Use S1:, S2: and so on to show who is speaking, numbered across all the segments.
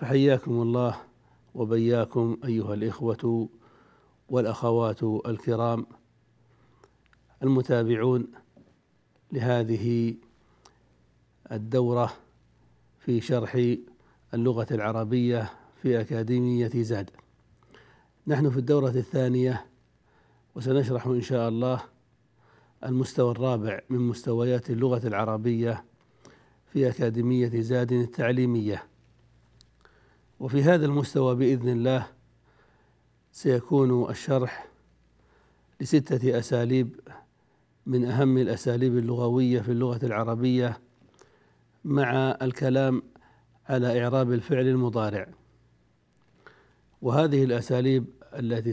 S1: فحياكم الله وبياكم أيها الإخوة والأخوات الكرام المتابعون لهذه الدورة في شرح اللغة العربية في أكاديمية زاد. نحن في الدورة الثانية وسنشرح إن شاء الله المستوى الرابع من مستويات اللغة العربية في أكاديمية زاد التعليمية. وفي هذا المستوى بإذن الله سيكون الشرح لستة أساليب من أهم الأساليب اللغوية في اللغة العربية مع الكلام على إعراب الفعل المضارع. وهذه الأساليب التي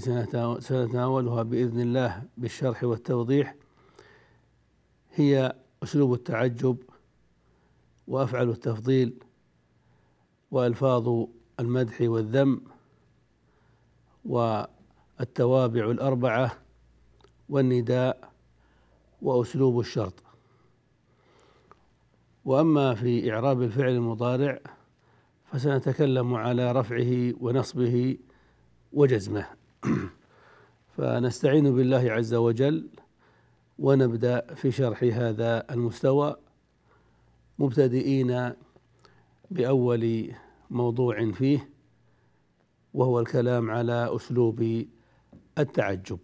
S1: سنتناولها بإذن الله بالشرح والتوضيح هي أسلوب التعجب وأفعل التفضيل وألفاظ المدح والذم والتوابع الأربعة والنداء وأسلوب الشرط. وأما في إعراب الفعل المضارع فسنتكلم على رفعه ونصبه وجزمه. فنستعين بالله عز وجل ونبدأ في شرح هذا المستوى. مبتدئين بأول موضوع فيه وهو الكلام على أسلوب التعجب.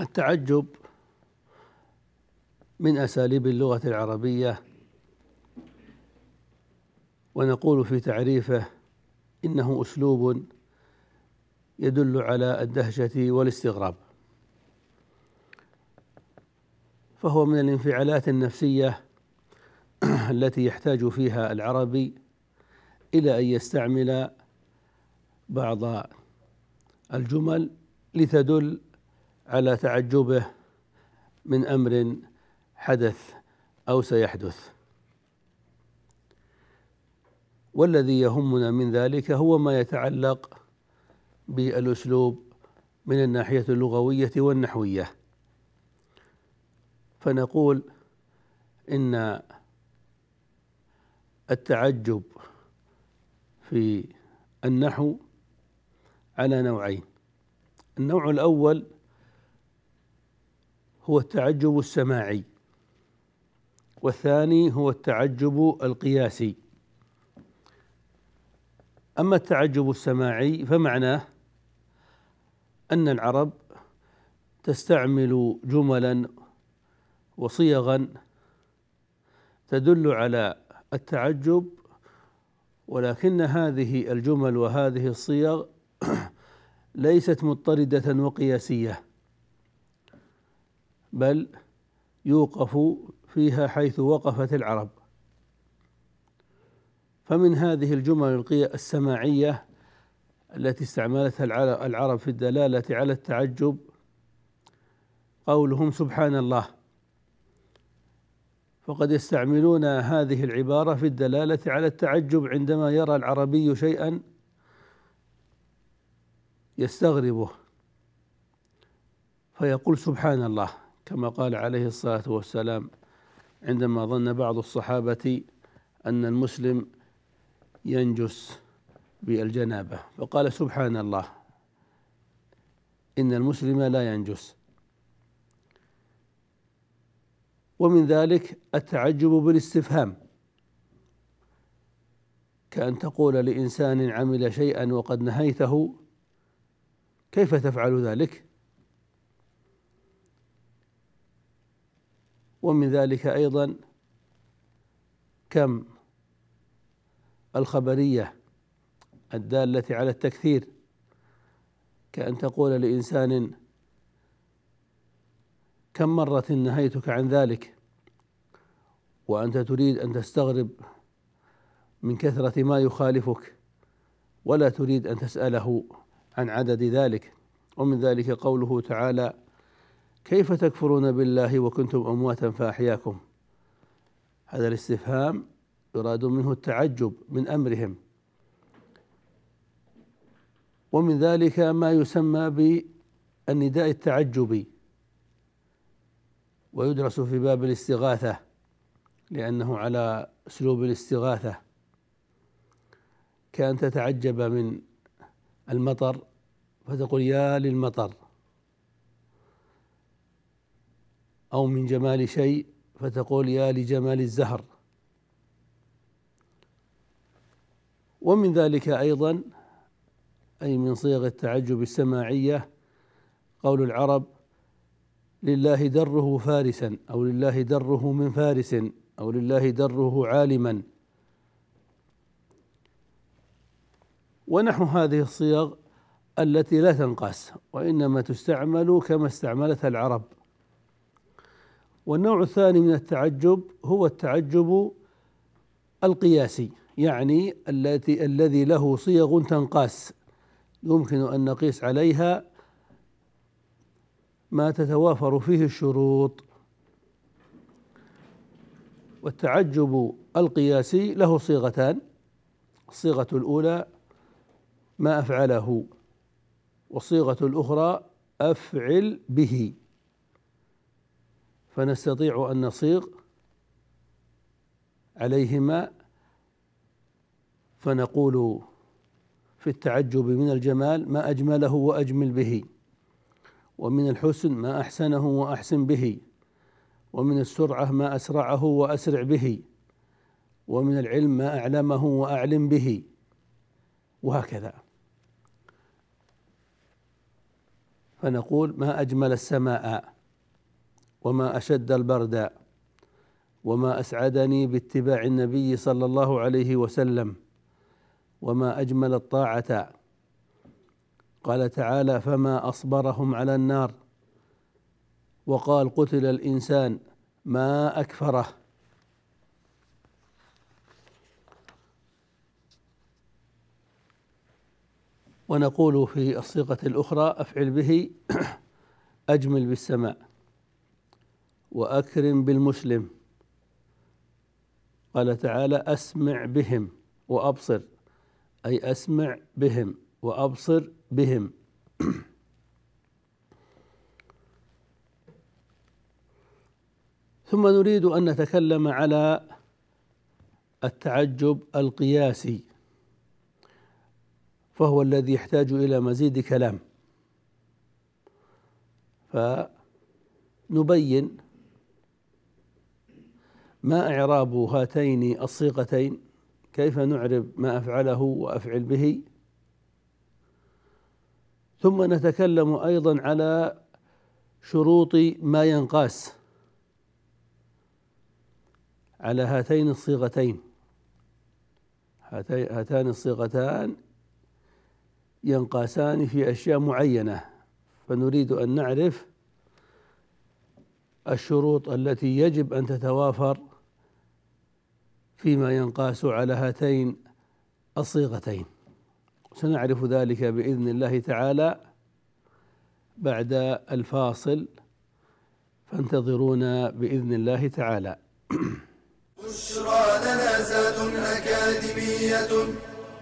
S1: التعجب من أساليب اللغة العربية ونقول في تعريفه إنه أسلوب يدل على الدهشة والاستغراب. فهو من الانفعالات النفسية التي يحتاج فيها العربي إلى أن يستعمل بعض الجمل لتدل على تعجبه من أمر حدث أو سيحدث. والذي يهمنا من ذلك هو ما يتعلق بالأسلوب من الناحية اللغوية والنحوية. فنقول إن التعجب في النحو على نوعين. النوع الأول هو التعجب السماعي والثاني هو التعجب القياسي. أما التعجب السماعي فمعناه أن العرب تستعمل جملا وصيغا تدل على التعجب ولكن هذه الجمل وهذه الصيغ ليست مضطردة وقياسية بل يوقف فيها حيث وقفت العرب. فمن هذه الجمل السماعية التي استعملتها العرب في الدلالة على التعجب قولهم سبحان الله. فقد يستعملون هذه العبارة في الدلالة على التعجب عندما يرى العربي شيئا يستغربه. فيقول سبحان الله كما قال عليه الصلاة والسلام عندما ظن بعض الصحابة أن المسلم ينجس بالجنابة فقال سبحان الله إن المسلم لا ينجس. ومن ذلك التعجب بالاستفهام كأن تقول لإنسان عمل شيئا وقد نهيته كيف تفعل ذلك؟ ومن ذلك أيضا كم الخبرية الدالة على التكثير كأن تقول لإنسان كم مرة نهيتك عن ذلك؟ وأنت تريد أن تستغرب من كثرة ما يخالفك ولا تريد أن تسأله عن عدد ذلك. ومن ذلك قوله تعالى كيف تكفرون بالله وكنتم أمواتا فأحياكم؟ هذا الاستفهام يراد منه التعجب من أمرهم. ومن ذلك ما يسمى بالنداء التعجبي ويدرس في باب الاستغاثة لأنه على أسلوب الاستغاثة. كأن تتعجب من المطر فتقول يا للمطر. أو من جمال شيء فتقول يا لجمال الزهر. ومن ذلك أيضا أي من صيغ التعجب السماعية قول العرب لله دره فارسا أو لله دره من فارس أو لله دره عالما. ونحو هذه الصيغ التي لا تنقاس وإنما تستعمل كما استعملتها العرب. والنوع الثاني من التعجب هو التعجب القياسي يعني التي الذي له صيغ تنقاس. يمكن أن نقيس عليها ما تتوافر فيه الشروط. والتعجب القياسي له صيغتان. الصيغة الأولى ما أفعله والصيغة الأخرى أفعل به. فنستطيع أن نصيغ عليهما. فنقول في التعجب من الجمال ما أجمله وأجمل به. ومن الحسن ما أحسنه وأحسن به ومن السرعة ما أسرعه وأسرع به ومن العلم ما أعلمه وأعلم به وهكذا. فنقول ما أجمل السماء وما أشد البرد وما أسعدني باتباع النبي صلى الله عليه وسلم وما أجمل الطاعة قال تعالى فما أصبرهم على النار. وقال قتل الإنسان ما أكفره. ونقول في الصيغة الأخرى أفعل به أجمل بالسماء. وأكرم بالمسلم. قال تعالى أسمع بهم. وأبصر. أي أسمع بهم. وأبصر بهم. ثم نريد أن نتكلم على التعجب القياسي فهو الذي يحتاج إلى مزيد كلام. فنبين ما إعراب هاتين الصيغتين كيف نعرب ما أفعله وأفعل به ثم نتكلم أيضا على شروط ما ينقاس على هاتين الصيغتين. هاتان الصيغتان ينقاسان في أشياء معينة فنريد أن نعرف الشروط التي يجب أن تتوافر فيما ينقاس على هاتين الصيغتين. سنعرف ذلك بإذن الله تعالى بعد الفاصل فانتظرونا بإذن الله تعالى.
S2: بشرى لنا زاد أكاديمية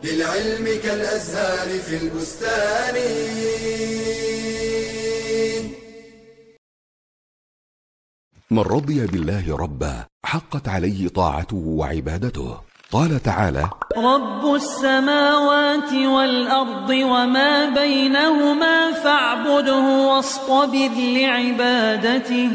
S2: للعلم كالأزهار في البستان.
S3: من رضي بالله ربا حقت عليه طاعته وعبادته. قال تعالى
S4: رب السماوات والأرض وما بينهما فاعبده واصطبر لعبادته.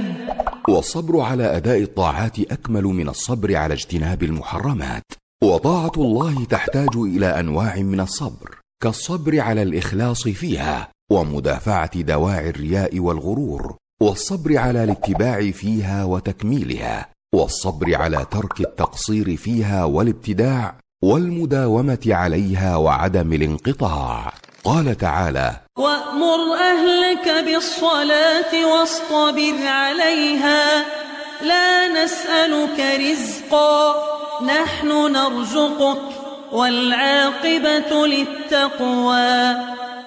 S3: والصبر على أداء الطاعات أكمل من الصبر على اجتناب المحرمات. وطاعة الله تحتاج إلى أنواع من الصبر كالصبر على الإخلاص فيها ومدافعة دواعي الرياء والغرور والصبر على الاتباع فيها وتكميلها. والصبر على ترك التقصير فيها والابتداع والمداومة عليها وعدم الانقطاع. قال تعالى
S4: وأمر أهلك بالصلاة واصطبر عليها لا نسألك رزقا نحن نرزقك والعاقبة للتقوى.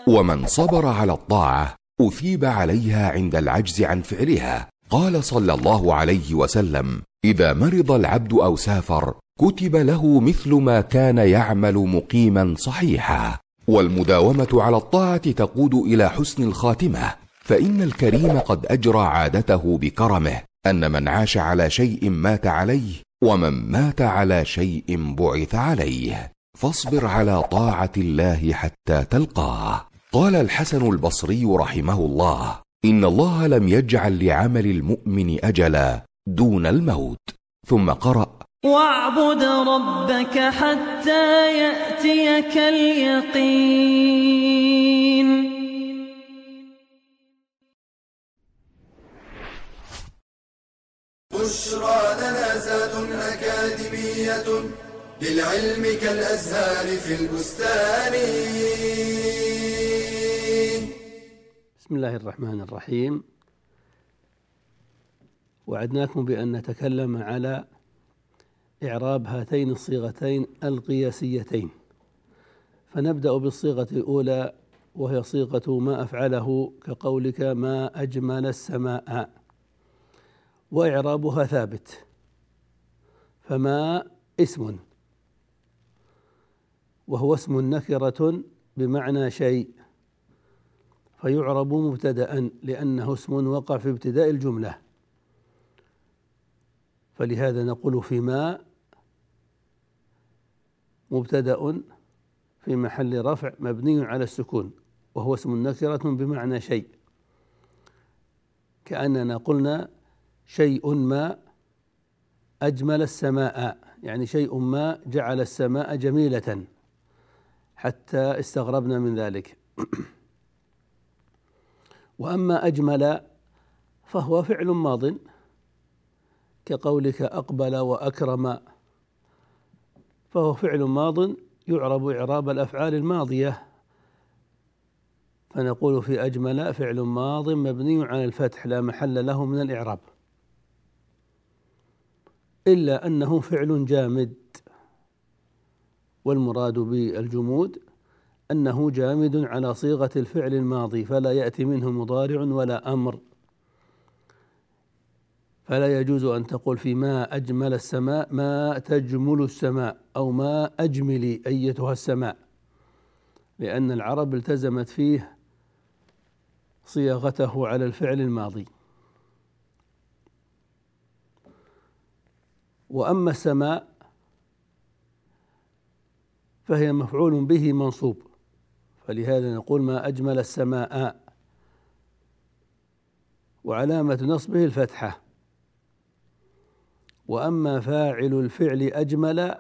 S3: ومن صبر على الطاعة أثيب عليها عند العجز عن فعلها. قال صلى الله عليه وسلم إذا مرض العبد أو سافر كتب له مثل ما كان يعمل مقيما صحيحا. والمداومة على الطاعة تقود إلى حسن الخاتمة. فإن الكريم قد أجرى عادته بكرمه أن من عاش على شيء مات عليه ومن مات على شيء بعث عليه. فاصبر على طاعة الله حتى تلقاه. قال الحسن البصري رحمه الله إن الله لم يجعل لعمل المؤمن أجلا دون الموت. ثم قرأ.
S4: واعبد ربك حتى يأتيك اليقين.
S2: بشرى لنا زاد أكاديمية للعلم كالأزهار في البستان.
S1: بسم الله الرحمن الرحيم. وعدناكم بأن نتكلم على إعراب هاتين الصيغتين القياسيتين. فنبدأ بالصيغة الأولى وهي صيغة ما أفعله كقولك ما أجمل السماء وإعرابها ثابت فما اسم وهو اسم نكرة بمعنى شيء فيعرب مبتدأ لأنه اسم وقع في ابتداء الجملة. فلهذا نقول فيما مبتدأ في محل رفع مبني على السكون وهو اسم نكرة بمعنى شيء. كأننا قلنا شيء ما أجمل السماء يعني شيء ما جعل السماء جميلة حتى استغربنا من ذلك. وأما أجمل فهو فعل ماض. كقولك أقبل وأكرم. فهو فعل ماض يعرب إعراب الأفعال الماضية. فنقول في أجمل فعل ماض مبني على الفتح لا محل له من الإعراب. إلا أنه فعل جامد. والمراد بالجمود أنه جامد على صيغة الفعل الماضي فلا يأتي منه مضارع ولا أمر. فلا يجوز أن تقول في ما أجمل السماء ما تجمل السماء أو ما أجملي أيتها السماء. لأن العرب التزمت فيه صياغته على الفعل الماضي. وأما السماء فهي مفعول به منصوب. فلهذا نقول ما أجمل السماء. وعلامة نصبه الفتحة. وأما فاعل الفعل أجمل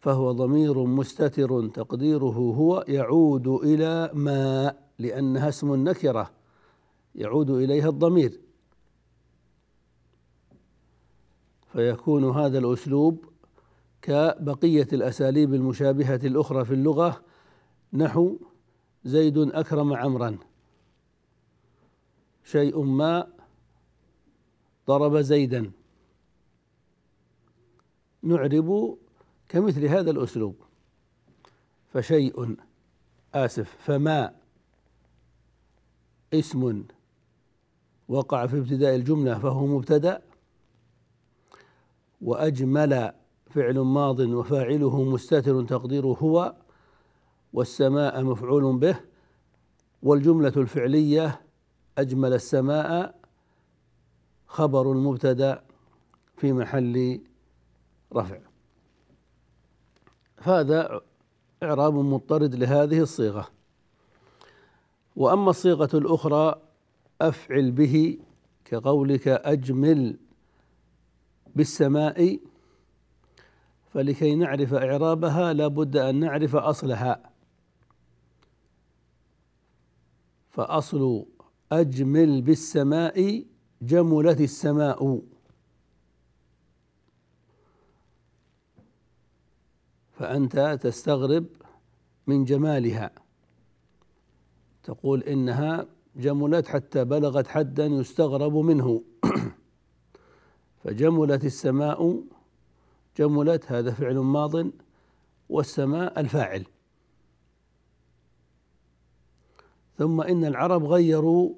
S1: فهو ضمير مستتر تقديره هو يعود إلى ما لأنها اسم نكرة يعود إليها الضمير. فيكون هذا الأسلوب كبقية الأساليب المشابهة الأخرى في اللغة نحو زيد أكرم عمرا. شيء ما ضرب زيدا. نعرب كمثل هذا الأسلوب. فشيء آسف فما اسم وقع في ابتداء الجملة فهو مبتدأ وأجمل فعل ماض وفاعله مستتر تقديره هو والسماء مفعول به والجملة الفعلية أجمل السماء خبر المبتدأ في محل رفع هذا إعراب مضطرد لهذه الصيغة. وأما الصيغة الأخرى أفعل به كقولك أجمل بالسماء فلكي نعرف إعرابها لا بد أن نعرف أصلها. فأصل أجمل بالسماء جملت السماء. فأنت تستغرب من جمالها. تقول إنها جملت حتى بلغت حدا يستغرب منه. فجملت السماء جملت هذا فعل ماض والسماء الفاعل. ثم إن العرب غيروا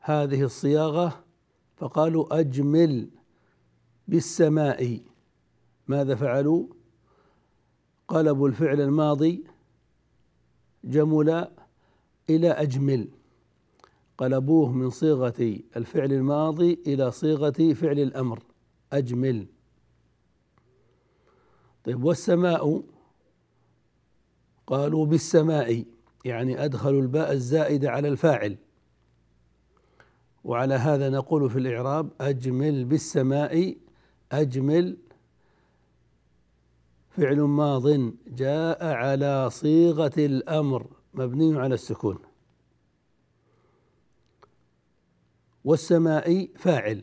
S1: هذه الصياغة فقالوا أجمل بالسماء. ماذا فعلوا؟ قلبوا الفعل الماضي جمل إلى أجمل. قلبوه من صيغة الفعل الماضي إلى صيغة فعل الأمر أجمل. طيب والسماء؟ قالوا بالسماء يعني أدخلوا الباء الزائدة على الفاعل. وعلى هذا نقول في الإعراب أجمل بالسماء أجمل فعل ماض جاء على صيغة الأمر مبني على السكون. والسماء فاعل.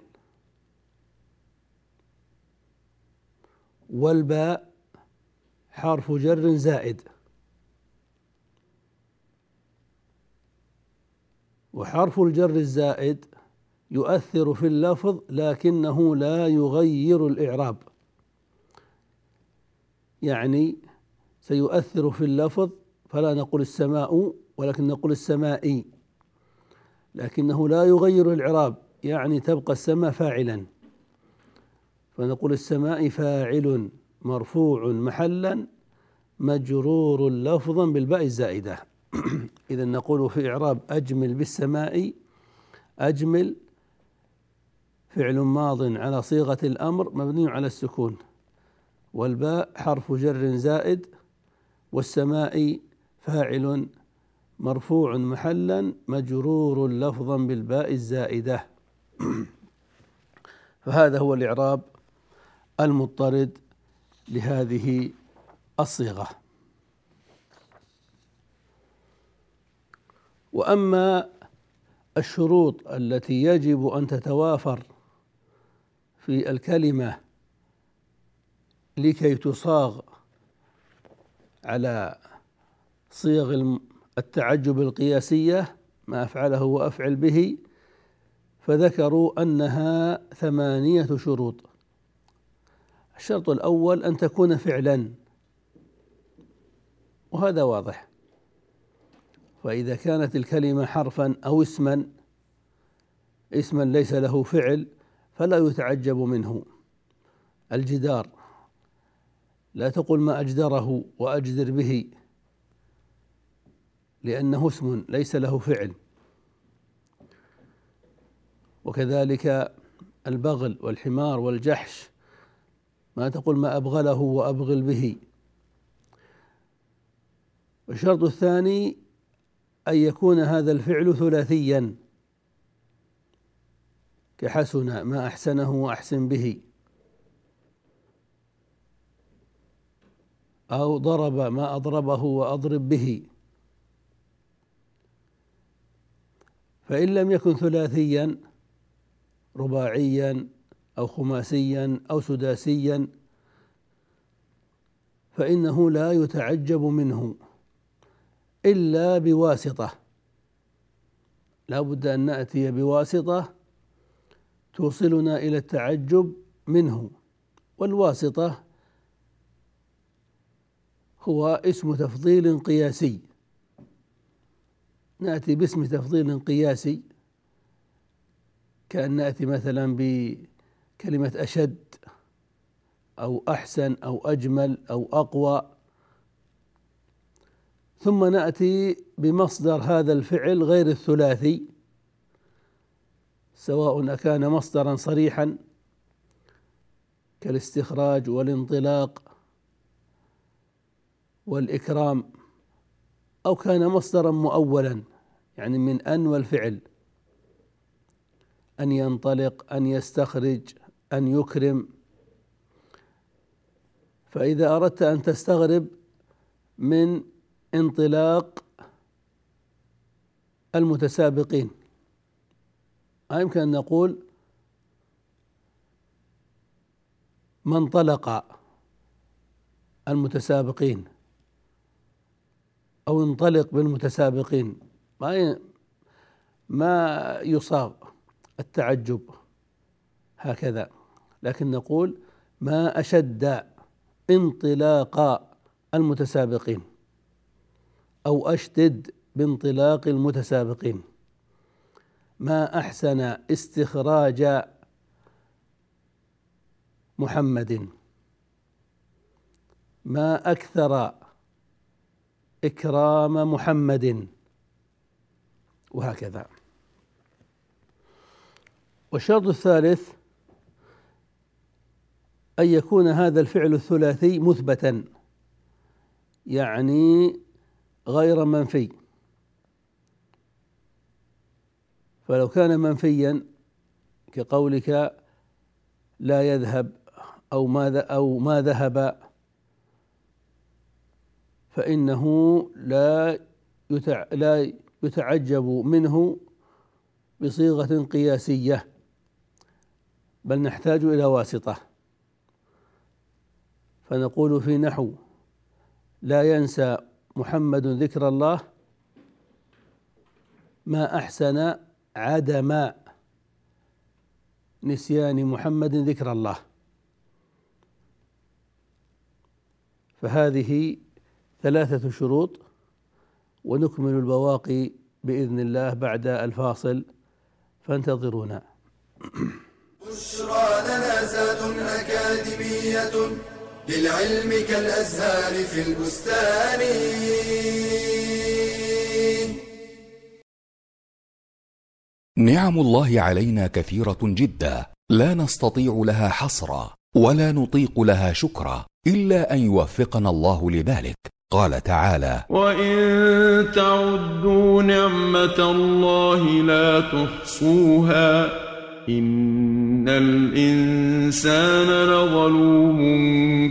S1: والباء حرف جر زائد. وحرف الجر الزائد يؤثر في اللفظ لكنه لا يغير الإعراب. يعني سيؤثر في اللفظ فلا نقول السماء ولكن نقول السماء لكنه لا يغير الإعراب يعني تبقى السماء فاعلا. فنقول السماء فاعل مرفوع محلا مجرور لفظا بالباء الزائدة. إذا نقول في إعراب أجمل بالسماء أجمل فعل ماض على صيغة الأمر مبني على السكون. والباء حرف جر زائد والسماء فاعل مرفوع محلا مجرور لفظا بالباء الزائدة. فهذا هو الإعراب المضطرد لهذه الصيغة. وأما الشروط التي يجب أن تتوافر في الكلمة لكي تصاغ على صيغ التعجب القياسية ما أفعله وأفعل به فذكروا أنها ثمانية شروط. الشرط الأول أن تكون فعلا. وهذا واضح. فإذا كانت الكلمة حرفا أو اسما اسما ليس له فعل فلا يتعجب منه. الجدار. لا تقل ما أجدره وأجدر به لأنه اسم ليس له فعل. وكذلك البغل والحمار والجحش ما تقول ما أبغله وأبغل به. والشرط الثاني أن يكون هذا الفعل ثلاثيا كحسن ما أحسنه وأحسن به. أو ضرب ما أضربه وأضرب به. فإن لم يكن ثلاثيا رباعيا أو خماسيا أو سداسيا فإنه لا يتعجب منه إلا بواسطة. لا بد أن نأتي بواسطة توصلنا إلى التعجب منه والواسطة هو اسم تفضيل قياسي. نأتي باسم تفضيل قياسي. كأن نأتي مثلا بكلمة أشد أو أحسن أو أجمل أو أقوى. ثم نأتي بمصدر هذا الفعل غير الثلاثي. سواء أكان مصدرا صريحا كالاستخراج والانطلاق. والإكرام أو كان مصدرا مؤولا يعني من أن والفعل. أن ينطلق أن يستخرج أن يكرم. فإذا أردت أن تستغرب من انطلاق المتسابقين. يمكن أن نقول ما انطلق المتسابقين. أو انطلق بالمتسابقين. ما ما يصاغ التعجب هكذا. لكن نقول ما أشد انطلاق المتسابقين أو أشدد بانطلاق المتسابقين. ما أحسن استخراج محمد. ما أكثر إكرام محمد. وهكذا. والشرط الثالث أن يكون هذا الفعل الثلاثي مثبتا يعني غير منفي. فلو كان منفيا كقولك لا يذهب أو ما أو ما ذهب فإنه لا لا يتعجب منه بصيغة قياسية بل نحتاج إلى واسطة. فنقول في نحو لا ينسى محمد ذكر الله ما أحسن عدم نسيان محمد ذكر الله. فهذه ثلاثة شروط ونكمل البواقي بإذن الله بعد الفاصل. فانتظرونا.
S2: بشرى لنا زاد أكاديمية للعلم كالأزهار في البستان.
S3: نعم الله علينا كثيرة جدا. لا نستطيع لها حصرا ولا نطيق لها شكرا إلا أن يوفقنا الله لذلك. قال تعالى
S5: وإن تعدوا نعمة الله لا تحصوها إن الإنسان لظلوم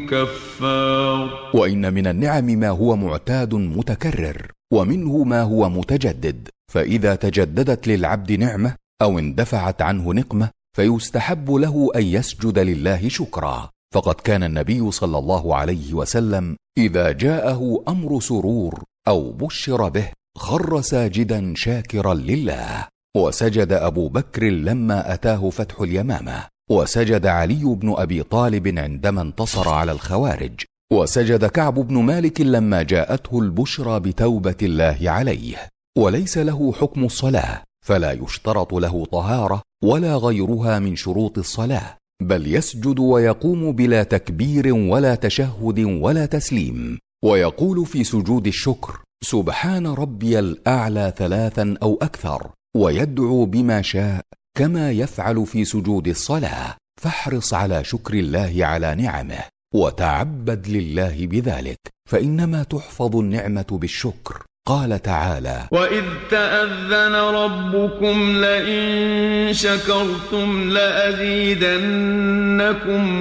S5: كفار
S3: وإن من النعم ما هو معتاد متكرر ومنه ما هو متجدد فإذا تجددت للعبد نعمة أو اندفعت عنه نقمة فيستحب له أن يسجد لله شكرا فقد كان النبي صلى الله عليه وسلم إذا جاءه أمر سرور أو بشر به خر ساجدا شاكرا لله. وسجد أبو بكر لما أتاه فتح اليمامة. وسجد علي بن أبي طالب عندما انتصر على الخوارج. وسجد كعب بن مالك لما جاءته البشرى بتوبة الله عليه. وليس له حكم الصلاة فلا يشترط له طهارة ولا غيرها من شروط الصلاة. بل يسجد ويقوم بلا تكبير ولا تشهد ولا تسليم. ويقول في سجود الشكر سبحان ربي الأعلى ثلاثا أو أكثر ويدعو بما شاء كما يفعل في سجود الصلاة. فاحرص على شكر الله على نعمه وتعبد لله بذلك فإنما تحفظ النعمة بالشكر. قال تعالى
S5: وإذ تأذن ربكم لئن شكرتم لأزيدنكم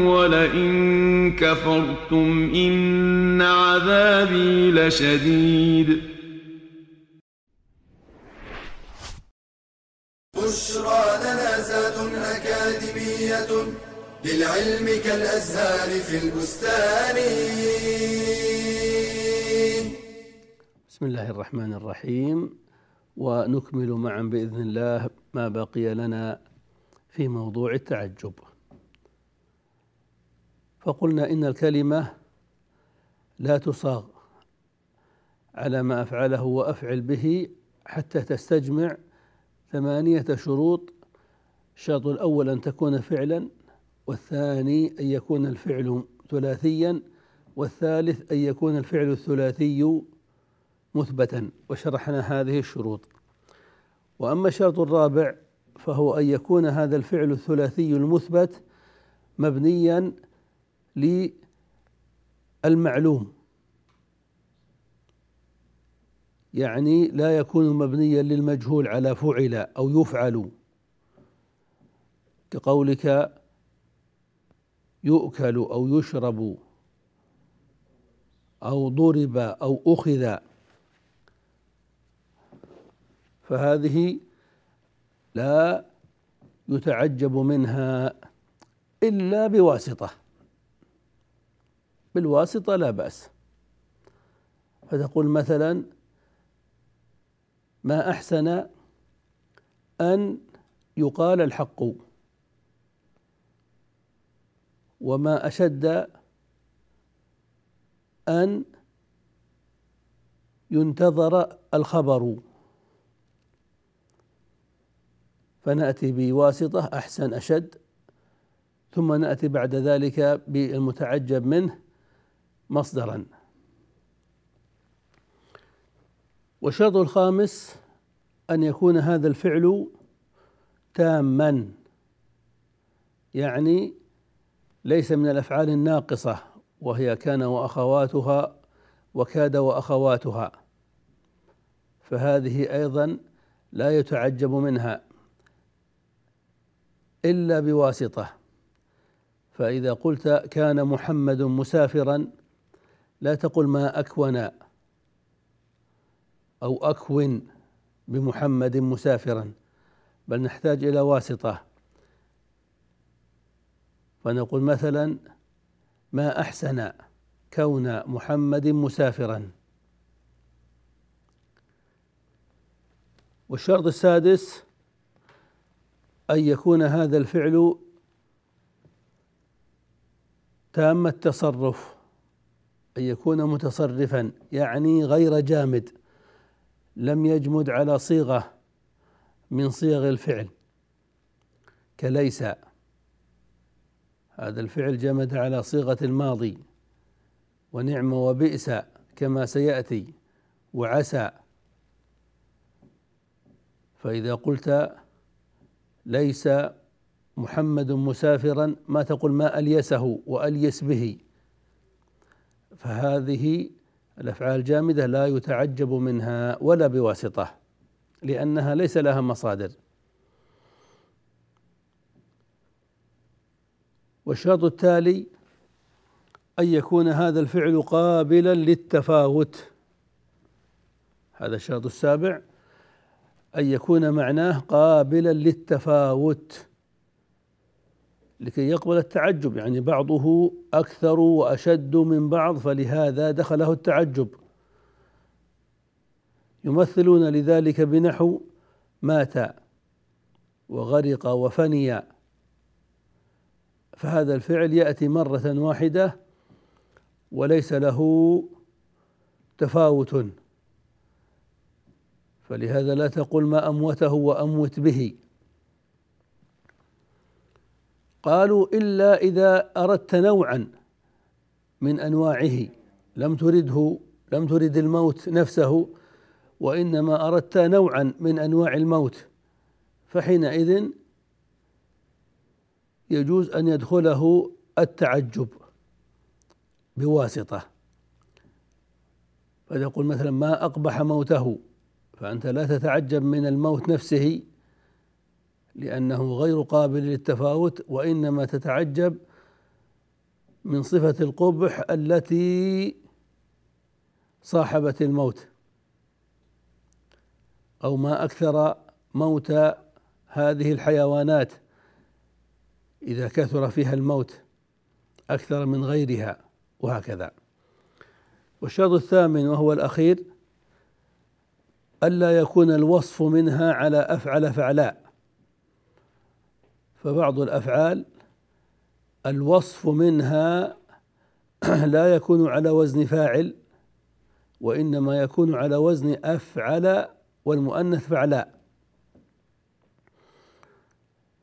S5: ولئن كفرتم إن عذابي لشديد.
S2: بشرى لنا زاد أكاديمية للعلم كالأزهار في البستان
S1: بسم الله الرحمن الرحيم ونكمل معا بإذن الله ما بقي لنا في موضوع التعجب. فقلنا إن الكلمة لا تصاغ على ما أفعله وأفعل به حتى تستجمع ثمانية شروط. الشرط الأول أن تكون فعلا والثاني أن يكون الفعل ثلاثيا والثالث أن يكون الفعل الثلاثي مثبتا وشرحنا هذه الشروط. وأما الشرط الرابع فهو أن يكون هذا الفعل الثلاثي المثبت مبنيا للمعلوم. يعني لا يكون مبنيا للمجهول على فعل أو يفعل. كقولك يؤكل أو يشرب أو ضرب أو أخذ. فهذه لا يتعجب منها إلا بواسطة. بالواسطة لا بأس. فتقول مثلا ما أحسن أن يقال الحق وما أشد أن ينتظر الخبر. فنأتي بواسطة أحسن أشد ثم نأتي بعد ذلك بالمتعجب منه مصدرا. والشرط الخامس أن يكون هذا الفعل تاما يعني ليس من الأفعال الناقصة وهي كان وأخواتها وكاد وأخواتها فهذه أيضا لا يتعجب منها. إلا بواسطة. فإذا قلت كان محمد مسافرا لا تقل ما أكون أو أكون بمحمد مسافرا بل نحتاج إلى واسطة. فنقول مثلا ما أحسن كون محمد مسافرا؟ والشرط السادس أن يكون هذا الفعل تام التصرف أن يكون متصرفا يعني غير جامد لم يجمد على صيغة من صيغ الفعل كليس. هذا الفعل جمد على صيغة الماضي ونعم وبئس كما سيأتي وعسى. فإذا قلت ليس محمد مسافرا ما تقول ما أليسه وأليس به. فهذه الأفعال الجامدة لا يتعجب منها ولا بواسطة لأنها ليس لها مصادر. والشرط التالي أن يكون هذا الفعل قابلا للتفاوت. هذا الشرط السابع. أن يكون معناه قابلا للتفاوت لكي يقبل التعجب. يعني بعضه أكثر وأشد من بعض فلهذا دخله التعجب. يمثلون لذلك بنحو مات وغرق وفني. فهذا الفعل يأتي مرة واحدة وليس له تفاوت. فلهذا لا تقل ما أموته وأموت به. قالوا إلا إذا أردت نوعا من أنواعه لم ترده لم ترد الموت نفسه وإنما أردت نوعا من أنواع الموت. فحينئذ يجوز أن يدخله التعجب بواسطة. فيقول مثلا ما أقبح موته. فأنت لا تتعجب من الموت نفسه لأنه غير قابل للتفاوت وإنما تتعجب من صفة القبح التي صاحبت الموت أو ما أكثر موت هذه الحيوانات إذا كثر فيها الموت أكثر من غيرها وهكذا. والشرط الثامن وهو الأخير ألا يكون الوصف منها على أفعل فعلاء. فبعض الأفعال الوصف منها لا يكون على وزن فاعل وإنما يكون على وزن أفعل والمؤنث فعلاء.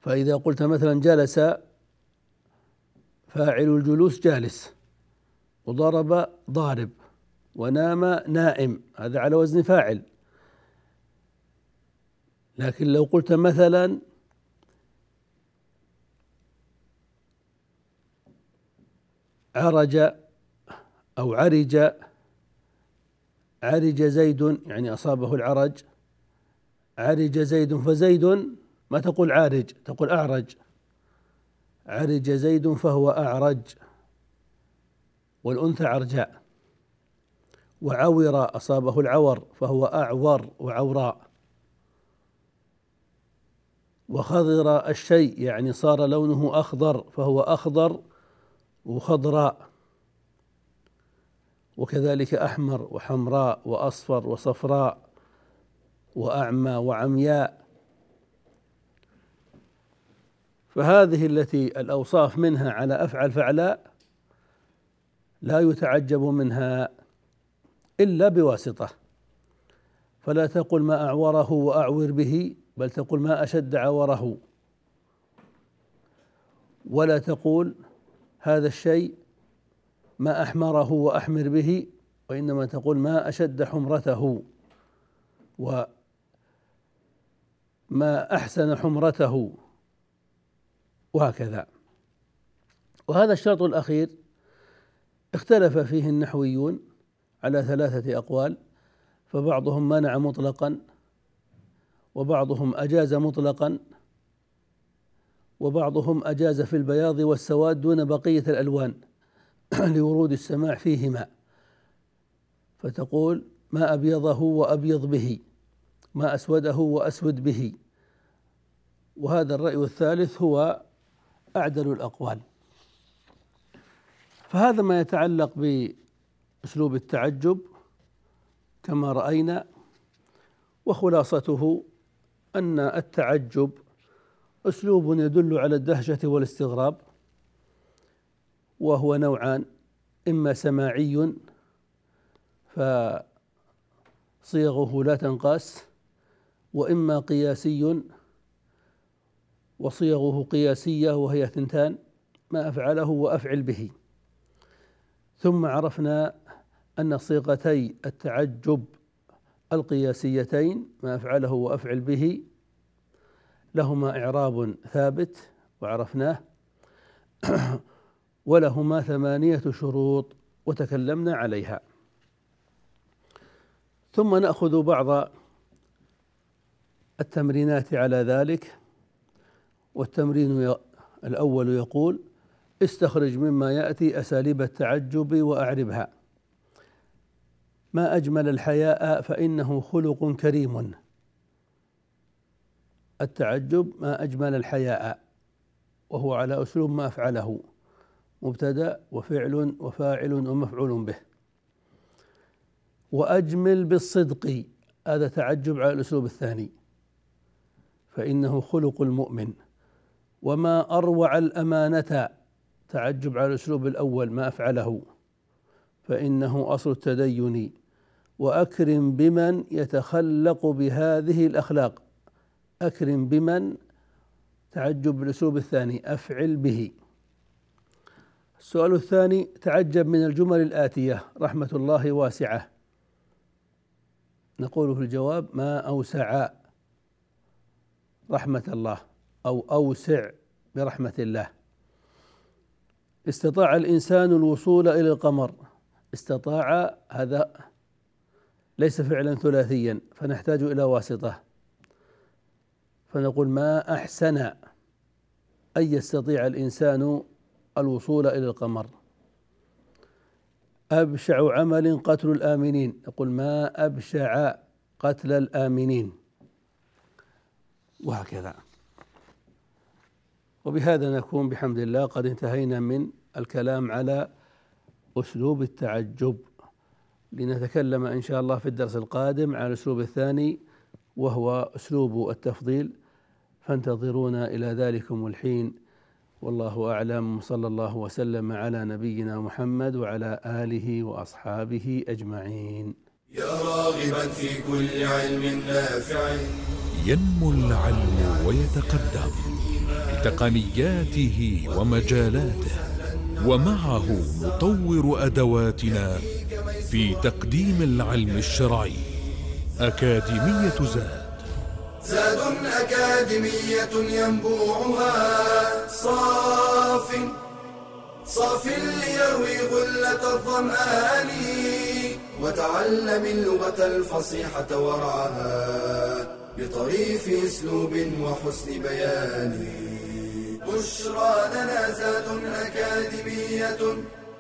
S1: فإذا قلت مثلا جلس فاعل الجلوس جالس وضرب ضارب ونام نائم هذا على وزن فاعل. لكن لو قلت مثلا عرج أو عرج عرج زيد يعني أصابه العرج عرج زيد فزيد ما تقول عارج تقول أعرج. عرج زيد فهو أعرج والأنثى عرجاء. وعور أصابه العور فهو أعور وعوراء. وخضر الشيء يعني صار لونه أخضر فهو أخضر وخضراء. وكذلك أحمر وحمراء وأصفر وصفراء وأعمى وعمياء. فهذه التي الأوصاف منها على أفعل فعلاء لا يتعجب منها إلا بواسطة. فلا تقل ما أعوره وأعور به بل تقول ما أشد عوره. ولا تقول هذا الشيء ما أحمره وأحمر به وإنما تقول ما أشد حمرته. وما أحسن حمرته. وهكذا. وهذا الشرط الأخير اختلف فيه النحويون على ثلاثة أقوال فبعضهم منع مطلقا وبعضهم أجاز مطلقا وبعضهم أجاز في البياض والسواد دون بقية الألوان لورود السماع فيهما. فتقول ما أبيضه وأبيض به ما أسوده وأسود به. وهذا الرأي الثالث هو أعدل الأقوال. فهذا ما يتعلق بأسلوب التعجب كما رأينا وخلاصته أن التعجب أسلوب يدل على الدهشة والاستغراب وهو نوعان إما سماعي فصيغه لا تنقاس وإما قياسي وصيغه قياسية وهي ثنتان ما أفعله وأفعل به. ثم عرفنا أن صيغتي التعجب القياسيتين ما أفعله وأفعل به. لهما إعراب ثابت وعرفناه. ولهما ثمانية شروط وتكلمنا عليها. ثم نأخذ بعض التمرينات على ذلك. والتمرين الأول يقول استخرج مما يأتي أساليب التعجب وأعربها. ما أجمل الحياء فإنه خلق كريم. التعجب ما أجمل الحياء وهو على أسلوب ما أفعله مبتدأ وفعل وفاعل ومفعول به. وأجمل بالصدق هذا تعجب على الأسلوب الثاني فإنه خلق المؤمن. وما أروع الأمانة تعجب على الأسلوب الأول ما أفعله فإنه أصل التدين. وأكرم بمن يتخلق بهذه الأخلاق. أكرم بمن تعجب بالأسلوب الثاني أفعل به. السؤال الثاني تعجب من الجمل الآتية رحمة الله واسعة. نقول في الجواب ما أوسع رحمة الله أو أوسع برحمة الله. استطاع الإنسان الوصول إلى القمر. استطاع هذا ليس فعلا ثلاثيا فنحتاج إلى واسطة. فنقول ما أحسن أن يستطيع الإنسان الوصول إلى القمر؟ أبشع عمل قتل الآمنين. نقول ما أبشع قتل الآمنين؟ وهكذا. وبهذا نكون بحمد الله قد انتهينا من الكلام على أسلوب التعجب. لنتكلم إن شاء الله في الدرس القادم على الأسلوب الثاني وهو أسلوب التفضيل. فانتظرونا إلى ذلكم الحين. والله أعلم. صلى الله وسلم على نبينا محمد وعلى آله وأصحابه أجمعين.
S2: يا راغبا في كل علم نافع.
S6: ينمو العلم ويتقدم بتقنياته ومجالاته ومعه نطور أدواتنا في تقديم العلم الشرعي. أكاديمية زاد.
S2: زاد أكاديمية ينبوعها. صاف صاف ليروي غلة الظمآن. وتعلم اللغة الفصيحة ورعاها بطريف أسلوب وحسن بيان. بشرى لنا زاد أكاديمية